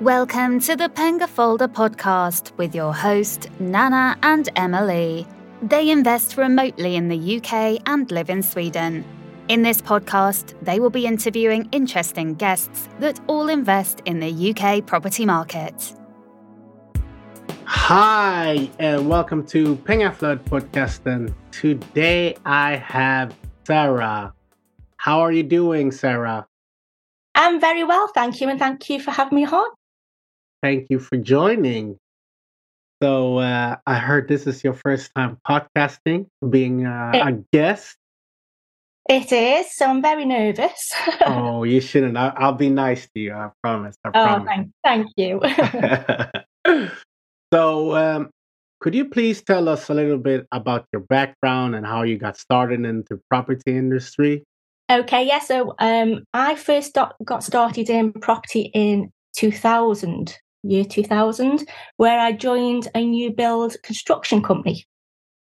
Welcome to the Pengaflödet podcast with your host, Nana and Emily. They invest remotely in the UK and live in Sweden. In this podcast, they will be interviewing interesting guests that all invest in the UK property market. Hi, and welcome to Pengaflödet podcast. And today I have Sarah. How are you doing, Sarah? I'm very well, thank you, and thank you for having me on. Thank you for joining. So uh, I heard this is your first time podcasting, being uh, It- a guest. It is, so I'm very nervous. oh, you shouldn't. I- I'll be nice to you. I promise. I oh, promise. thank, thank you. so, um, could you please tell us a little bit about your background and how you got started into property industry? okay, yeah, so um, I first got started in property in 2000, year 2000, where I joined a new build construction company.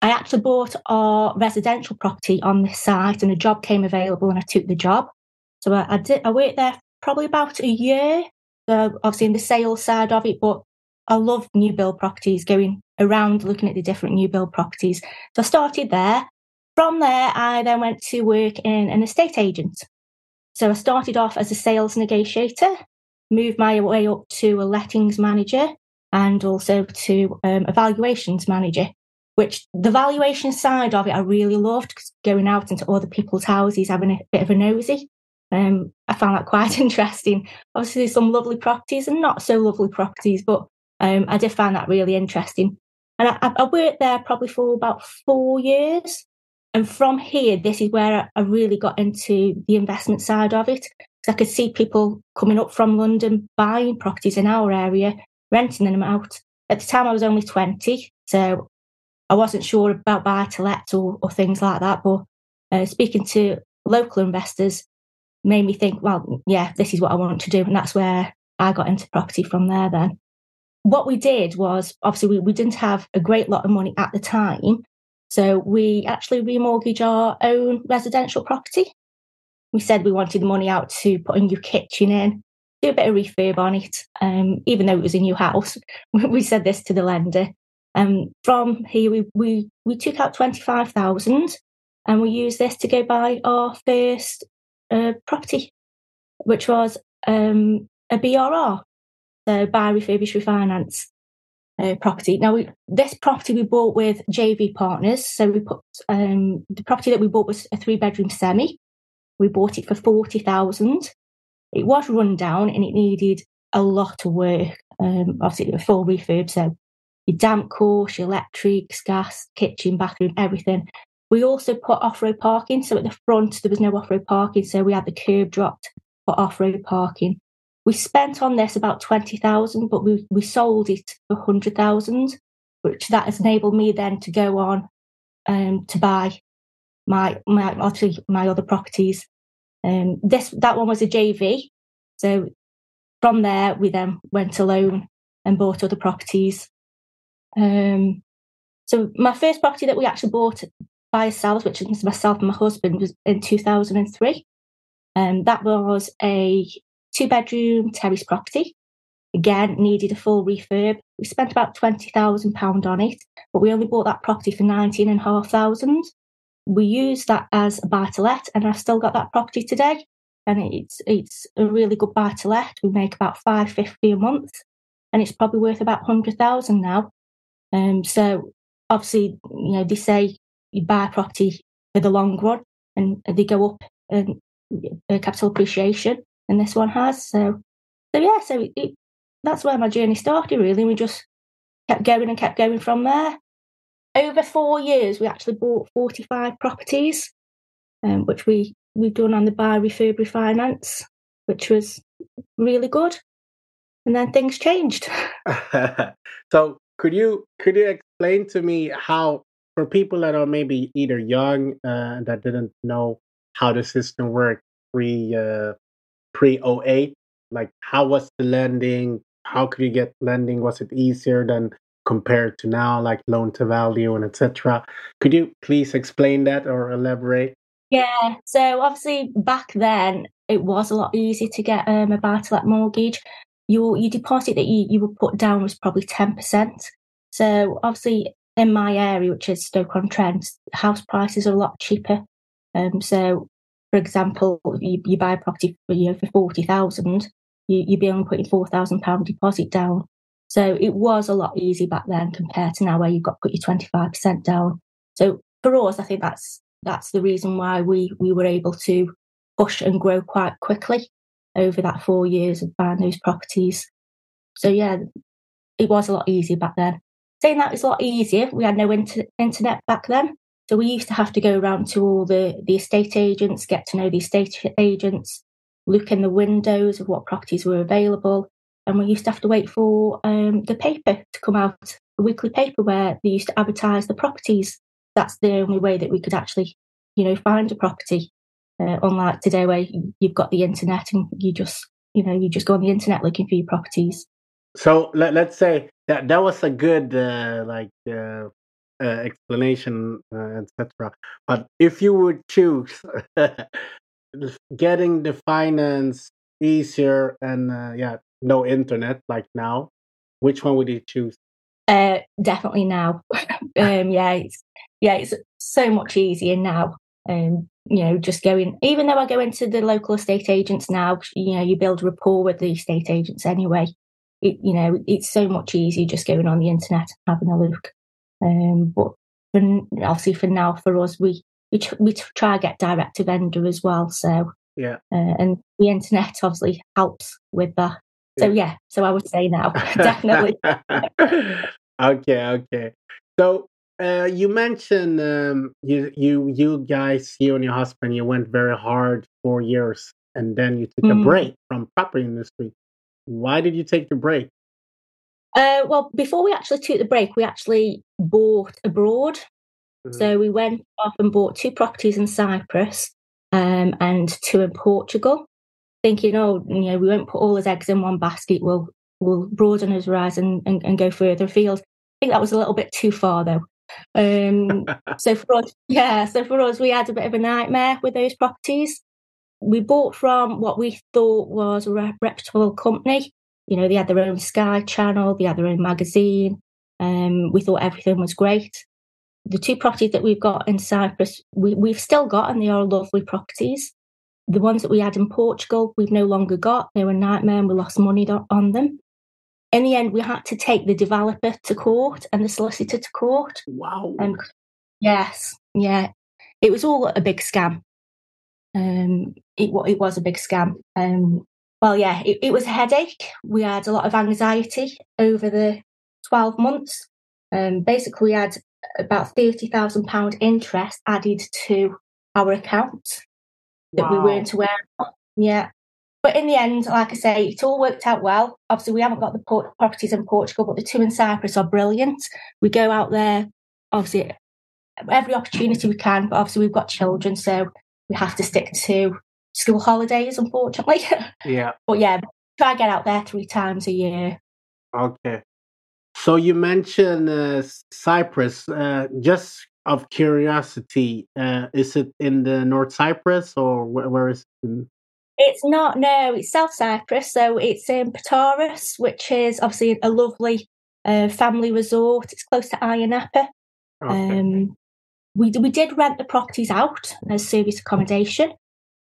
I actually bought our residential property on this site and a job came available and I took the job. So I, I did, I worked there probably about a year, uh, obviously in the sales side of it, but I love new build properties, going around looking at the different new build properties. So I started there. From there, I then went to work in an estate agent. So I started off as a sales negotiator, moved my way up to a lettings manager and also to um, manager, which the valuation side of it I really loved going out into other people's houses, having a bit of a nosy. Um, I found that quite interesting. Obviously, some lovely properties and not so lovely properties, but um, I did find that really interesting. And I, I worked there probably for about four years. And from here, this is where I really got into the investment side of it. I could see people coming up from London buying properties in our area, renting them out. At the time, I was only 20. So I wasn't sure about buy to let or, or things like that. But uh, speaking to local investors made me think, well, yeah, this is what I want to do. And that's where I got into property from there then. What we did was obviously we, we didn't have a great lot of money at the time. So we actually remortgage our own residential property. We said we wanted the money out to put a new kitchen in, do a bit of refurb on it. Um, even though it was a new house, we said this to the lender. Um, from here, we, we, we took out 25,000 and we used this to go buy our first uh, property, which was um, a BRR, so buy, refurbish, refinance uh, property. Now, we, this property we bought with JV partners. So we put um, the property that we bought was a three bedroom semi. We bought it for forty thousand. It was run down and it needed a lot of work. Um, obviously, a full refurb. So your damp course, your electrics, gas, kitchen, bathroom, everything. We also put off road parking. So at the front there was no off road parking. So we had the curb dropped for off road parking. We spent on this about 20,000, but we, we sold it for 100,000, which that has enabled me then to go on um, to buy my my actually my other properties. Um, this that one was a JV, so from there we then went alone and bought other properties. Um, so my first property that we actually bought by ourselves, which was myself and my husband, was in 2003. Um, that was a two bedroom terrace property. Again, needed a full refurb. We spent about £20,000 on it, but we only bought that property for 19500 we used that as a buy to let, and I've still got that property today. And it's it's a really good buy to let. We make about five fifty a month, and it's probably worth about hundred thousand now. Um, so obviously, you know, they say you buy property for the long run, and they go up in uh, capital appreciation and this one has. So, so yeah, so it, it, that's where my journey started. Really, we just kept going and kept going from there. Over four years, we actually bought forty-five properties, um, which we we've done on the buy refurb refinance, which was really good. And then things changed. so could you could you explain to me how for people that are maybe either young uh, that didn't know how the system worked pre uh, pre 08 like how was the lending how could you get lending was it easier than compared to now like loan to value and etc could you please explain that or elaborate Yeah. So obviously back then it was a lot easier to get um, a buy to let mortgage. your your deposit that you, you would put down was probably 10%. So obviously in my area, which is Stoke-on-Trent, house prices are a lot cheaper. Um, so for example, you, you buy a property for you know, for 40,000, you, you'd be only putting £4,000 deposit down. So it was a lot easier back then compared to now where you've got to put your 25% down. So for us, I think that's that's the reason why we we were able to push and grow quite quickly over that four years of buying those properties. So yeah, it was a lot easier back then. Saying that it's a lot easier, we had no inter- internet back then. So we used to have to go around to all the, the estate agents, get to know the estate agents, look in the windows of what properties were available. And we used to have to wait for um, the paper to come out, the weekly paper where they used to advertise the properties. That's the only way that we could actually, you know, find a property. Uh, unlike today, where you've got the internet and you just, you know, you just go on the internet looking for your properties. So let, let's say that that was a good uh, like uh, uh, explanation, uh, etc. But if you would choose getting the finance easier and uh, yeah, no internet like now, which one would you choose? Uh, definitely now. um, yeah, it's yeah, it's so much easier now. Um, you know, just going. Even though I go into the local estate agents now, you know, you build rapport with the estate agents anyway. It, you know, it's so much easier just going on the internet having a look. Um, but for, obviously for now, for us, we we, tr- we try to get direct to vendor as well. So yeah, uh, and the internet obviously helps with that. So yeah, so I would say now, definitely. okay, okay. So uh, you mentioned um, you you you guys, you and your husband, you went very hard four years, and then you took mm. a break from property industry. Why did you take the break? Uh, well, before we actually took the break, we actually bought abroad. Mm-hmm. So we went off and bought two properties in Cyprus um, and two in Portugal, thinking, oh, you know, we won't put all his eggs in one basket. We'll we'll broaden his horizon and, and go further afield. I think that was a little bit too far, though. Um, so for us, yeah, so for us, we had a bit of a nightmare with those properties. We bought from what we thought was a reputable company you know, they had their own Sky channel, they had their own magazine. Um, we thought everything was great. The two properties that we've got in Cyprus, we, we've still got, and they are lovely properties. The ones that we had in Portugal, we've no longer got. They were a nightmare and we lost money on them. In the end, we had to take the developer to court and the solicitor to court. Wow. Um, yes, yeah. It was all a big scam. Um, it, it was a big scam. Um, well, yeah, it, it, was a headache. We had a lot of anxiety over the 12 months. Um, basically, we had about £30,000 interest added to our account that wow. we weren't aware of. Yeah. But in the end, like I say, it all worked out well. Obviously, we haven't got the port- properties in Portugal, but the two in Cyprus are brilliant. We go out there, obviously, every opportunity we can, but obviously, we've got children, so we have to stick to school holidays, unfortunately. Yeah. but yeah, try to get out there three times a year. Okay. So you mentioned uh, Cyprus. Uh, just of curiosity, uh, is it in the North Cyprus or where, where is it? In? It's not. No, it's South Cyprus. So it's in Protaras, which is obviously a lovely uh, family resort. It's close to Ayia Napa. Okay. Um, we we did rent the properties out as service accommodation,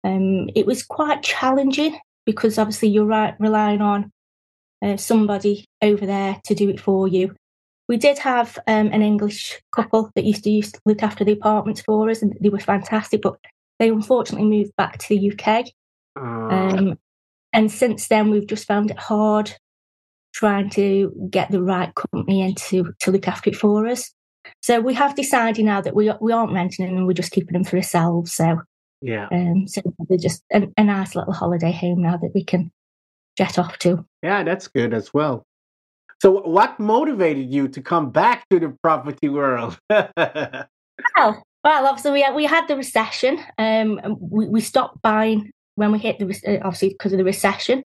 um, it was quite challenging because obviously you're right, relying on uh, somebody over there to do it for you. We did have um, an English couple that used to, used to look after the apartments for us, and they were fantastic. But they unfortunately moved back to the UK, uh. um, and since then we've just found it hard trying to get the right company in to, to look after it for us. So we have decided now that we we aren't renting them and we're just keeping them for ourselves. So yeah. Um, so they're just a, a nice little holiday home now that we can jet off to. Yeah, that's good as well. So, what motivated you to come back to the property world? well, well, obviously we had, we had the recession. Um, we, we stopped buying when we hit the uh, obviously because of the recession.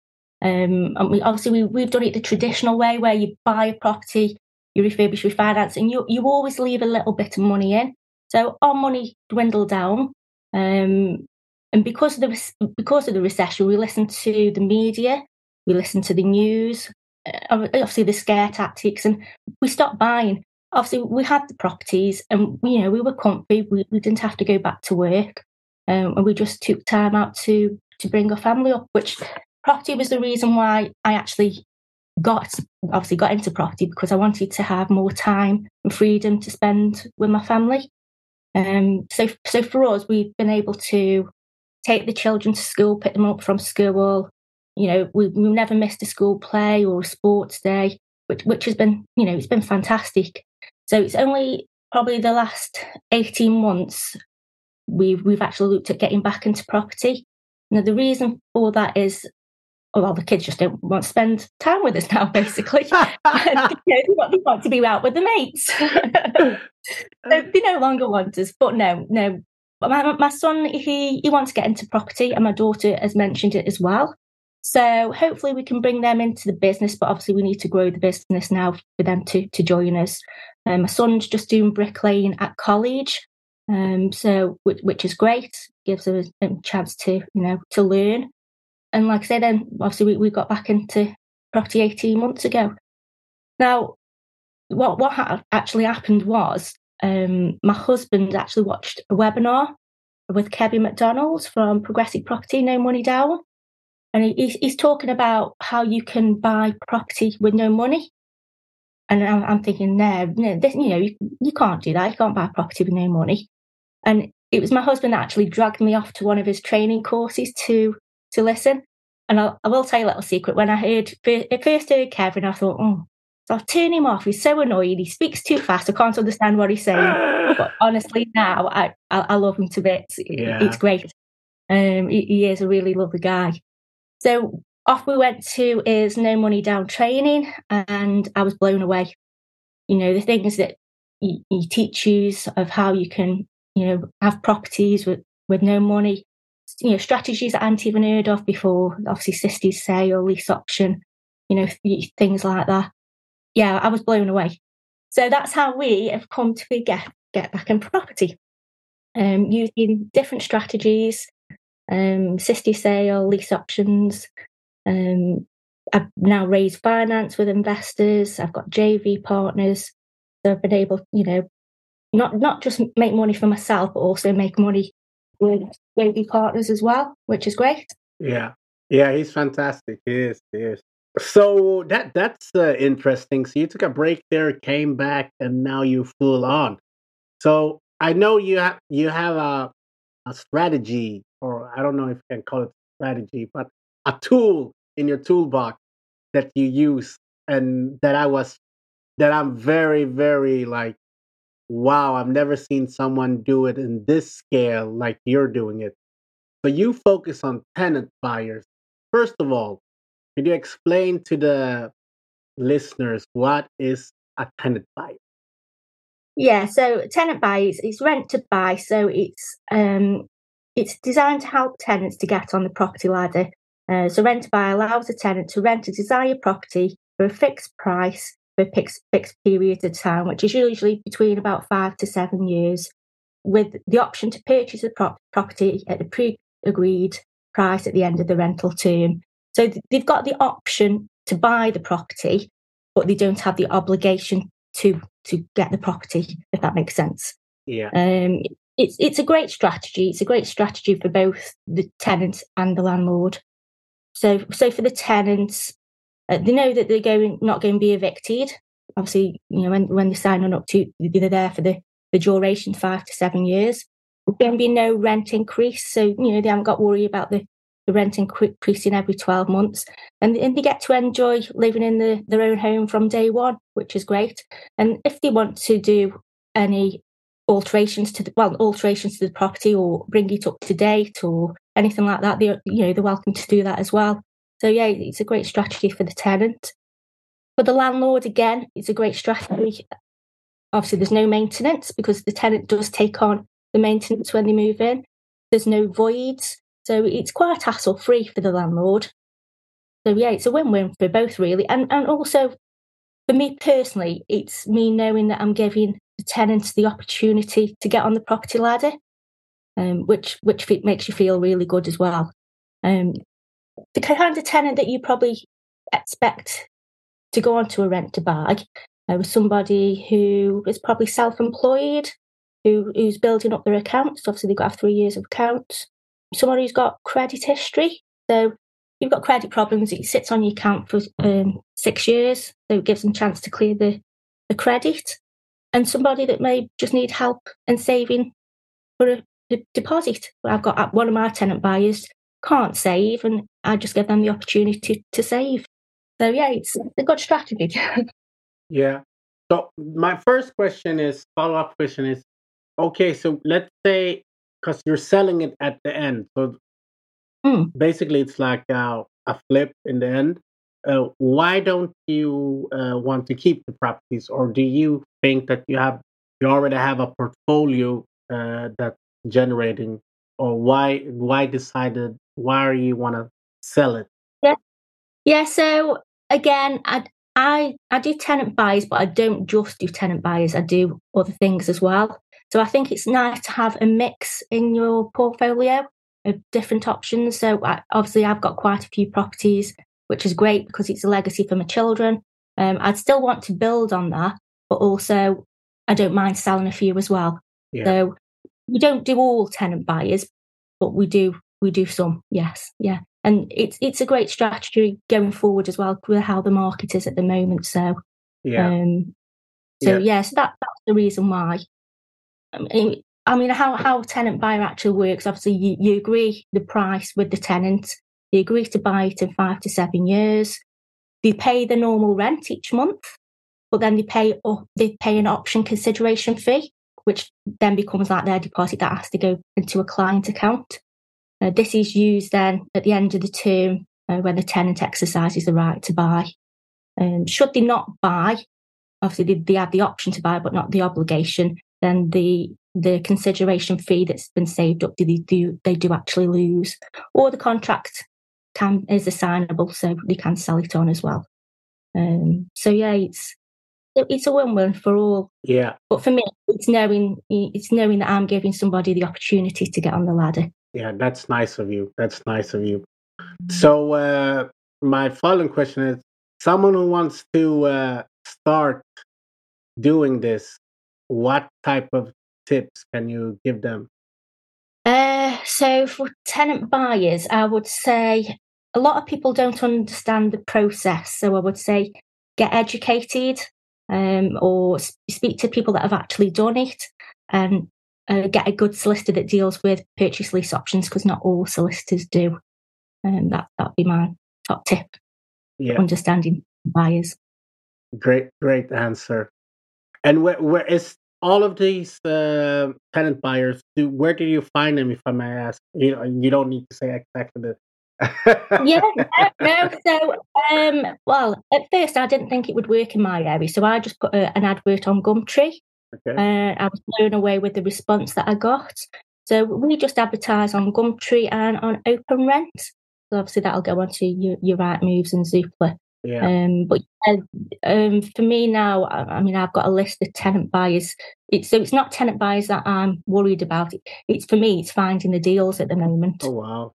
Um, and we obviously we, we've done it the traditional way where you buy a property, you refurbish, refinance, and you you always leave a little bit of money in. So our money dwindled down. Um, and because of the because of the recession, we listened to the media we listened to the news, obviously the scare tactics, and we stopped buying. Obviously, we had the properties, and you know we were comfy. We, we didn't have to go back to work, um, and we just took time out to to bring our family up. Which property was the reason why I actually got obviously got into property because I wanted to have more time and freedom to spend with my family. Um, so so for us, we've been able to take the children to school, pick them up from school. You know, we, we've never missed a school play or a sports day, which which has been you know it's been fantastic. So it's only probably the last eighteen months we've we've actually looked at getting back into property. Now the reason for that is well, the kids just don't want to spend time with us now, basically. you know, they, want, they, want, to be out with the mates. so they no longer want us. But no, no. My, my son, he, he wants to get into property, and my daughter has mentioned it as well. So hopefully we can bring them into the business, but obviously we need to grow the business now for them to, to join us. Um, my son's just doing bricklaying at college, um, so which, which is great, gives us a chance to you know to learn and like I said, then obviously we, we got back into property 18 months ago. Now, what what ha- actually happened was um, my husband actually watched a webinar with Kevin McDonald from Progressive Property, No Money Down. And he's, he's talking about how you can buy property with no money. And I'm, I'm thinking, no, no this, you know, you, you can't do that. You can't buy property with no money. And it was my husband that actually dragged me off to one of his training courses to to listen. And I, I will tell you a little secret. When I heard first heard Kevin, I thought, oh, so I'll turn him off. He's so annoying. He speaks too fast. I can't understand what he's saying. but honestly, now I, I, I love him to bits. Yeah. It's great. Um, he, he is a really lovely guy. So off we went to is no money down training, and I was blown away. You know the things that you teach teaches of how you can, you know, have properties with with no money, you know strategies that I hadn't even heard of before. Obviously, assisted sale, lease option, you know things like that. Yeah, I was blown away. So that's how we have come to be get get back in property, um, using different strategies, um, sister sale, lease options. Um, I've now raised finance with investors. I've got JV partners. So I've been able, you know, not not just make money for myself, but also make money with JV partners as well, which is great. Yeah, yeah, he's fantastic. He is, he is. So that that's uh, interesting. So you took a break there, came back, and now you full on. So I know you have you have a a strategy, or I don't know if you can call it strategy, but a tool in your toolbox that you use, and that I was that I'm very very like wow, I've never seen someone do it in this scale like you're doing it. So you focus on tenant buyers. First of all, could you explain to the listeners what is a tenant buyer? Yeah, so tenant buy is rent to buy. So it's um, it's designed to help tenants to get on the property ladder. Uh, so rent to buy allows a tenant to rent a desired property for a fixed price for a fixed, fixed period of time, which is usually between about five to seven years, with the option to purchase the prop- property at the pre agreed price at the end of the rental term. So th- they've got the option to buy the property, but they don't have the obligation to to get the property, if that makes sense. Yeah. Um, it's it's a great strategy. It's a great strategy for both the tenant and the landlord. So so for the tenants, uh, they know that they're going not going to be evicted. Obviously, you know when when they sign on up to, they're there for the the duration five to seven years. There's going to be no rent increase, so you know they haven't got worry about the the rent increasing every 12 months and, and they get to enjoy living in the, their own home from day one which is great and if they want to do any alterations to the well alterations to the property or bring it up to date or anything like that they you know they're welcome to do that as well so yeah, it's a great strategy for the tenant. For the landlord, again, it's a great strategy. Obviously, there's no maintenance because the tenant does take on the maintenance when they move in. There's no voids, so it's quite hassle free for the landlord. So yeah, it's a win-win for both really, and and also for me personally, it's me knowing that I'm giving the tenants the opportunity to get on the property ladder, um, which which makes you feel really good as well. Um, the kind of tenant that you probably expect to go on to a rent to buy uh, with somebody who is probably self-employed, who who's building up their accounts. Obviously, they've got to have three years of accounts. Someone who's got credit history. So you've got credit problems, it sits on your account for um, six years, so it gives them a chance to clear the, the credit. And somebody that may just need help and saving for a, a deposit. I've got uh, one of my tenant buyers can't save, and I just give them the opportunity to, save. So yeah, it's a good strategy. yeah. So my first question is follow up question is okay. So let's say because you're selling it at the end, so Mm. basically it's like uh, a flip in the end. Uh, why don't you uh, want to keep the properties, or do you think that you have you already have a portfolio uh, that's generating, or why why decided why are you want to sell it? Yeah, yeah. So again, I I I do tenant buys, but I don't just do tenant buys. I do other things as well. So I think it's nice to have a mix in your portfolio of different options. So I, obviously, I've got quite a few properties, which is great because it's a legacy for my children. Um, I'd still want to build on that, but also I don't mind selling a few as well. Yeah. So we don't do all tenant buyers, but we do we do some. Yes, yeah, and it's it's a great strategy going forward as well with how the market is at the moment. So Yeah. um, so Yeah. yes, that that's the reason why. I mean, how how tenant buyer actually works. Obviously, you, you agree the price with the tenant. You agree to buy it in five to seven years. They pay the normal rent each month, but then they pay oh, they pay an option consideration fee, which then becomes like their deposit that has to go into a client account. Uh, this is used then at the end of the term uh, when the tenant exercises the right to buy. Um, should they not buy, obviously they, they have the option to buy, but not the obligation. Then the the consideration fee that's been saved up, do they do they do actually lose, or the contract can is assignable, so they can sell it on as well. Um, so yeah, it's it's a win-win for all. Yeah. But for me, it's knowing it's knowing that I'm giving somebody the opportunity to get on the ladder. Yeah, that's nice of you. That's nice of you. So, uh, my following question is someone who wants to uh, start doing this, what type of tips can you give them? Uh, so for tenant buyers, I would say a lot of people don't understand the process. So I would say get educated um, or speak to people that have actually done it and uh, get a good solicitor that deals with purchase lease options because not all solicitors do. Um, that that'd be my top tip. Yeah, Understanding buyers. great, great answer. And where, where is all of these uh, tenant buyers? Do where do you find them? If I may ask, you know, you don't need to say exactly the. yeah, no, no. So, um, well, at first I didn't think it would work in my area, so I just put a, an advert on Gumtree. Okay. Uh, I was blown away with the response that I got. So we just advertise on Gumtree and on Open Rent. So obviously that'll go onto your, your Rightmoves and Zoopla. Yeah. Um, but uh, um, for me now, I, I mean, I've got a list of tenant buyers. It's, so it's not tenant buyers that I'm worried about. It, it's for me, it's finding the deals at the moment oh wow.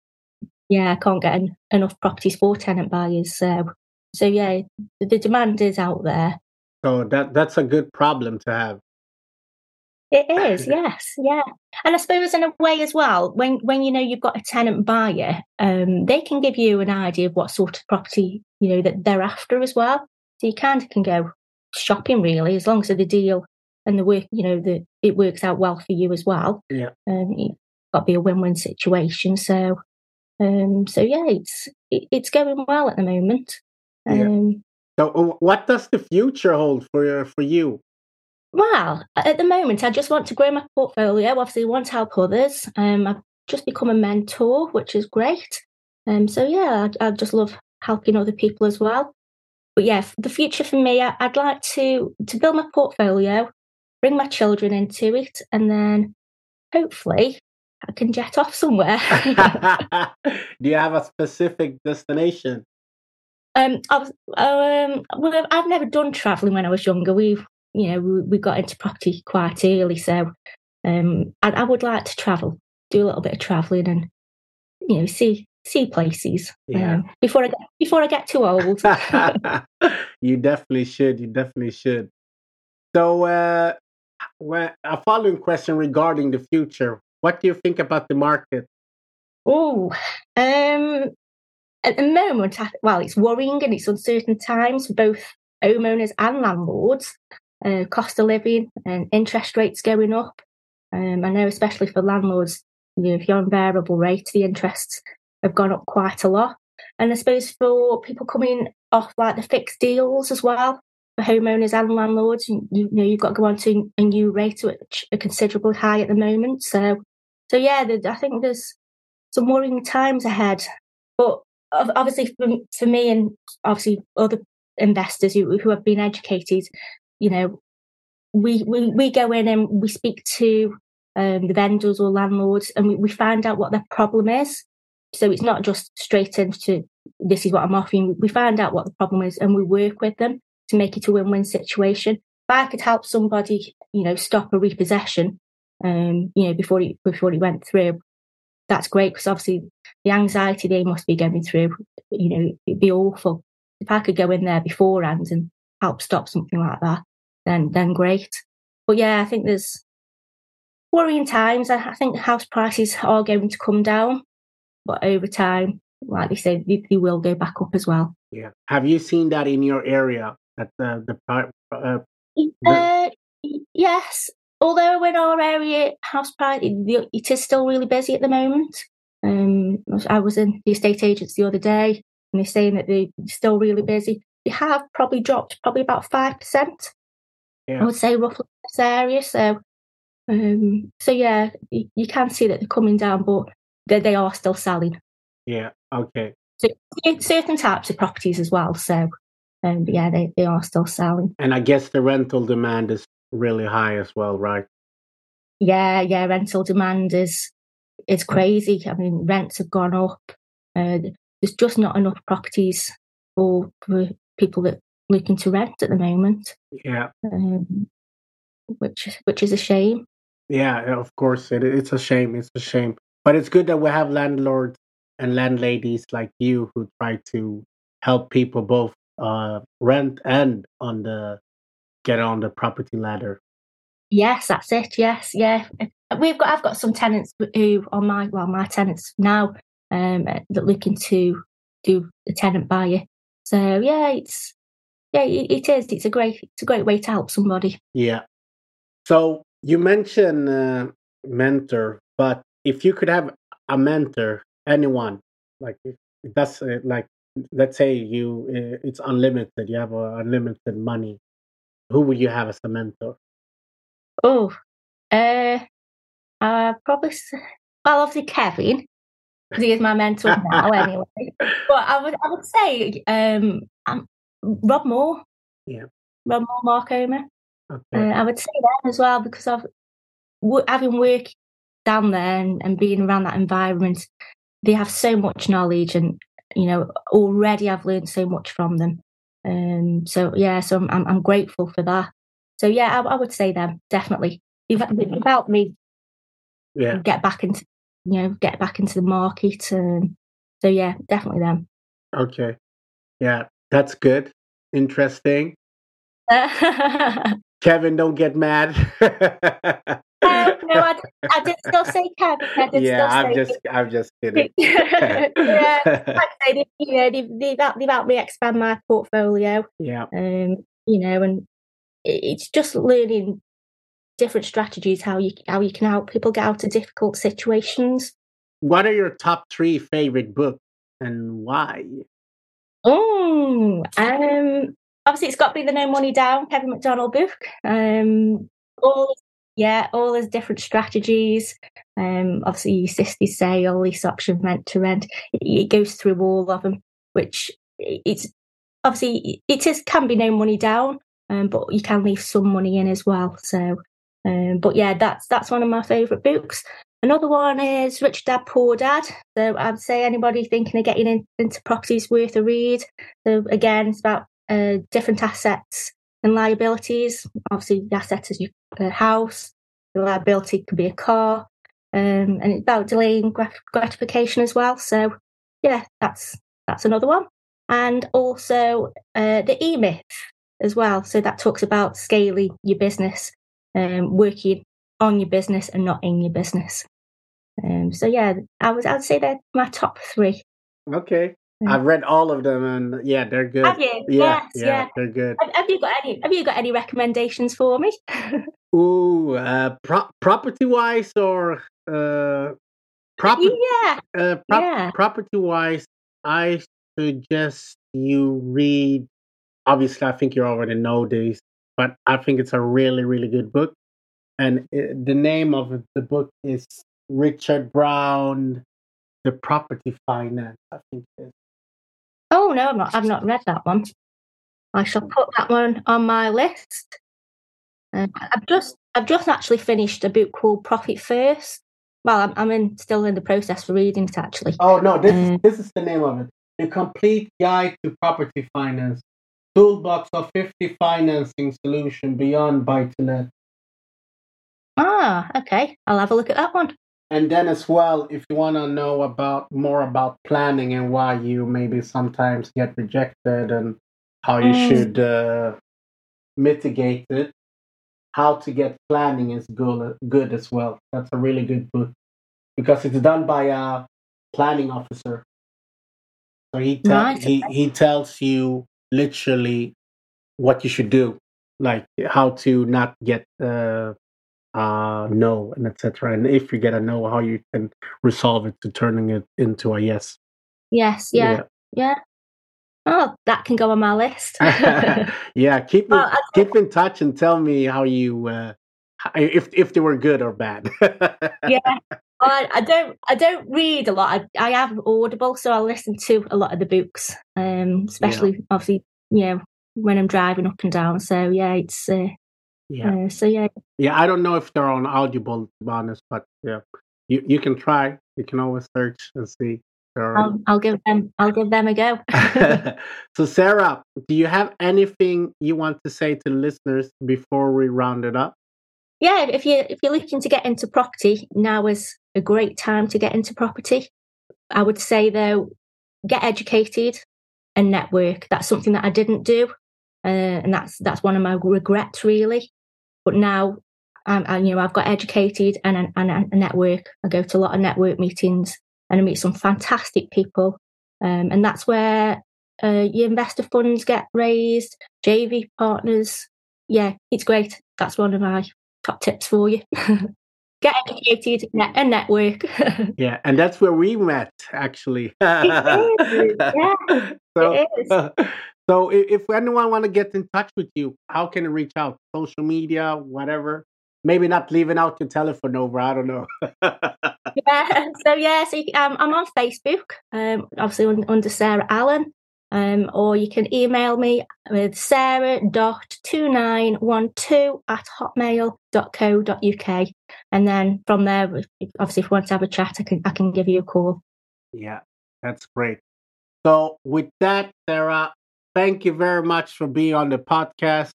yeah, I can't get en- enough properties for tenant buyers. So, so yeah, the, the demand is out there. So that that's a good problem to have. It is, yes, yeah. And I suppose in a way as well, when when you know you've got a tenant buyer, um, they can give you an idea of what sort of property you know that they're after as well. So you kind of can go shopping really, as long as the deal and the work, you know, the it works out well for you as well. Yeah. Um, it's got to be a win-win situation. So, um, so yeah, it's it, it's going well at the moment. Yeah. Um, So uh, what does the future hold for for you? Well, at the moment, I just want to grow my portfolio. Obviously, I want to help others. Um, I've just become a mentor, which is great. Um, so yeah, I, I just love helping other people as well. But yeah, the future for me, I, I'd like to to build my portfolio, bring my children into it, and then hopefully I can jet off somewhere. Do you have a specific destination? Um, I was, um, well, I've never done travelling when I was younger. We, you know, we, we got into property quite early, so um, I, I would like to travel, do a little bit of travelling, and you know, see see places. Yeah. Um, before I get before I get too old. you definitely should. You definitely should. So, uh, a following question regarding the future. What do you think about the market? Oh, um, at the moment, well, it's worrying and it's uncertain times for both homeowners and landlords. Uh, cost of living and interest rates going up. Um, I know, especially for landlords, you know, if you're on variable rate, the interests have gone up quite a lot. And I suppose for people coming off like the fixed deals as well, for homeowners and landlords, you, you know, you've got to go on to a new rate which are considerably high at the moment. So, so yeah, I think there's some worrying times ahead. But obviously, for, for me and obviously other investors who, who have been educated, you know, we, we, we go in and we speak to um, the vendors or landlords and we, we find out what their problem is. So it's not just straight into this is what I'm offering. We find out what the problem is and we work with them to make it a win-win situation. If I could help somebody, you know, stop a repossession, um, you know, before he before he went through, that's great because obviously the anxiety they must be going through, you know, it'd be awful. If I could go in there beforehand and help stop something like that, then then great. But yeah, I think there's worrying times. I, think house prices are going to come down, but over time, like they say, they, they will go back up as well. Yeah. Have you seen that in your area? At the the, uh, the... Uh, yes, although in our area, house price it is still really busy at the moment. Um, I was in the estate agents the other day, and they're saying that they're still really busy. They have probably dropped probably about five percent. Yeah. I would say roughly this area. So, um, so yeah, you, you, can see that they're coming down, but they, they are still selling. Yeah. Okay. So certain types of properties as well. So, um, yeah, they, they are still selling. And I guess the rental demand is really high as well, right? Yeah, yeah. Rental demand is is crazy. I mean, rents have gone up. Uh, there's just not enough properties for, for people that looking to rent at the moment. Yeah, um, which which is a shame. Yeah, of course it, it's a shame. It's a shame, but it's good that we have landlords and landladies like you who try to help people both uh, rent and on the get on the property ladder. Yes, that's it. Yes, yeah. We've got. I've got some tenants who are my well, my tenants now um, that looking to do a tenant buyer. So yeah, it's yeah, it, it is. It's a great. It's a great way to help somebody. Yeah. So you mentioned uh, mentor, but if you could have a mentor, anyone, like that's uh, like let's say you uh, it's unlimited, you have uh, unlimited money, who would you have as a mentor? Oh, uh, uh probably. Well, obviously Kevin, because he is my mentor now, anyway. But I would, I would say, um, um Rob Moore. Yeah. Rob Moore, Mark Homer. Okay. Uh, I would say that as well because I've having worked down there and, and being around that environment, they have so much knowledge, and you know, already I've learned so much from them. Um, so yeah, so I'm, I'm, I'm grateful for that. So yeah, I, I would say them definitely. You've, you've helped me yeah. get back into you know get back into the market. and so yeah, definitely them. Okay, yeah, that's good. Interesting. Kevin, don't get mad. Uh, no, I, I did still say Kevin. I did yeah, I'm just, I'm just kidding. yeah, like I say, you know, they've, they've, they've helped me expand my portfolio. Yeah. Um, you know, and it's just learning different strategies how you how you can help people get out of difficult situations. What are your top three favorite books and why? Oh, um, obviously it's got to be the No Money Down Kevin McDonald book. Um, all yeah, all those different strategies. Um, obviously, Assisted Sale, lease option, rent to rent. It, it goes through all of them, which it's obviously it is can be no money down, um, but you can leave some money in as well. So, um, but yeah, that's that's one of my favourite books. Another one is Rich Dad Poor Dad. So I'd say anybody thinking of getting in, into property is worth a read. So again, it's about uh, different assets and liabilities. Obviously, the asset is your uh, house. The liability could be a car, um, and it's about delaying gratification as well. So yeah, that's that's another one. And also uh, the E Myth as well. So that talks about scaling your business, um, working on your business and not in your business. Um, so yeah, I would I'd say they're my top three. Okay. I've read all of them, and yeah, they're good. Have you? Yeah, yes, yeah, yeah. they're good. Have, have you got any? Have you got any recommendations for me? Ooh, uh, pro- property wise or uh, property? yeah, Uh, yeah. Property wise, I suggest you read. Obviously, I think you already know this, but I think it's a really, really good book. And it, the name of the book is Richard Brown, The Property Finance. I think it is. Oh no, I've not. I've not read that one. I shall put that one on my list. Um, I've just, I've just actually finished a book called Profit First. Well, I'm, I'm in, still in the process for reading it actually. Oh no, this is Mm. this is the name of it. The complete guide to property finance. Toolbox of 50 financing solution beyond buy to let. Ah, okay. I'll have a look at that one. And then as well, if you want to know about more about planning and why you maybe sometimes get rejected and how you Mm. should uh, mitigate it, how to get planning is good, good as well. That's a really good book because it's done by a planning officer. So he tell, Right, he he tells you literally what you should do, like how to not get uh, uh no and etc. And if you get a no, how you can resolve it to turning it into a yes. Yes, yeah, yeah. Oh, that can go on my list. Yeah, yeah keep in, Well, I- keep in touch and tell me how you uh, if if they were good or bad. yeah. I, I don't I don't read a lot. I, I have Audible, so I listen to a lot of the books, um, especially obviously you know when I'm driving up and down. So yeah, it's uh, yeah. uh, so yeah. Yeah, I don't know if they're on Audible, to be honest, but yeah, you you can try. You can always search and see. I'll, I'll give them I'll give them a go. so, Sarah, do you have anything you want to say to listeners before we round it up? yeah, if you if you're looking to get into property, now is a great time to get into property. I would say though, get educated and network. That's something that I didn't do, uh, and that's that's one of my regrets really. But now, I'm, I, you know, I've got educated and a, and a network. I go to a lot of network meetings and I meet some fantastic people, um, and that's where uh, your investor funds get raised, JV partners. Yeah, it's great. That's one of my top tips for you. Get educated and network. Yeah, and that's where we met, actually. is, yeah, so, it is. So i- if anyone want to get in touch with you, how can they reach out? Social media, whatever. Maybe not leaving out your telephone number. I don't know. yeah. So yeah, so you, um, I'm on Facebook, um, obviously un- under Sarah Allen, um, or you can email me with sarah.2912 at hotmail.co.uk, and then from there, obviously, if you want to have a chat, I can I can give you a call. yeah, that's great. So, with that, Sarah, thank you very much for being on the podcast.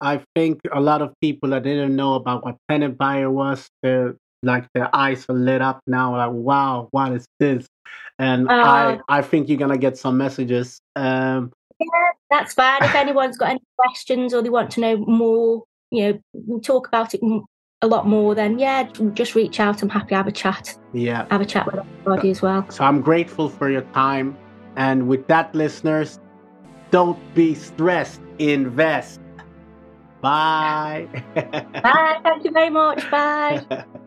I think a lot of people that didn't know about what tenant buyer was, they're like their eyes are lit up now. Like, wow, what is this? And I, Uh. I think you're gonna get some messages. Um, yeah, That's fine. If anyone's got any questions or they want to know more, you know, we talk about it a lot more, then yeah, just reach out. I'm happy to have a chat, yeah. have a chat with everybody as well. So I'm grateful for your time. And with that, listeners, don't be stressed. Invest. Bye. Bye. Thank you very much. Bye.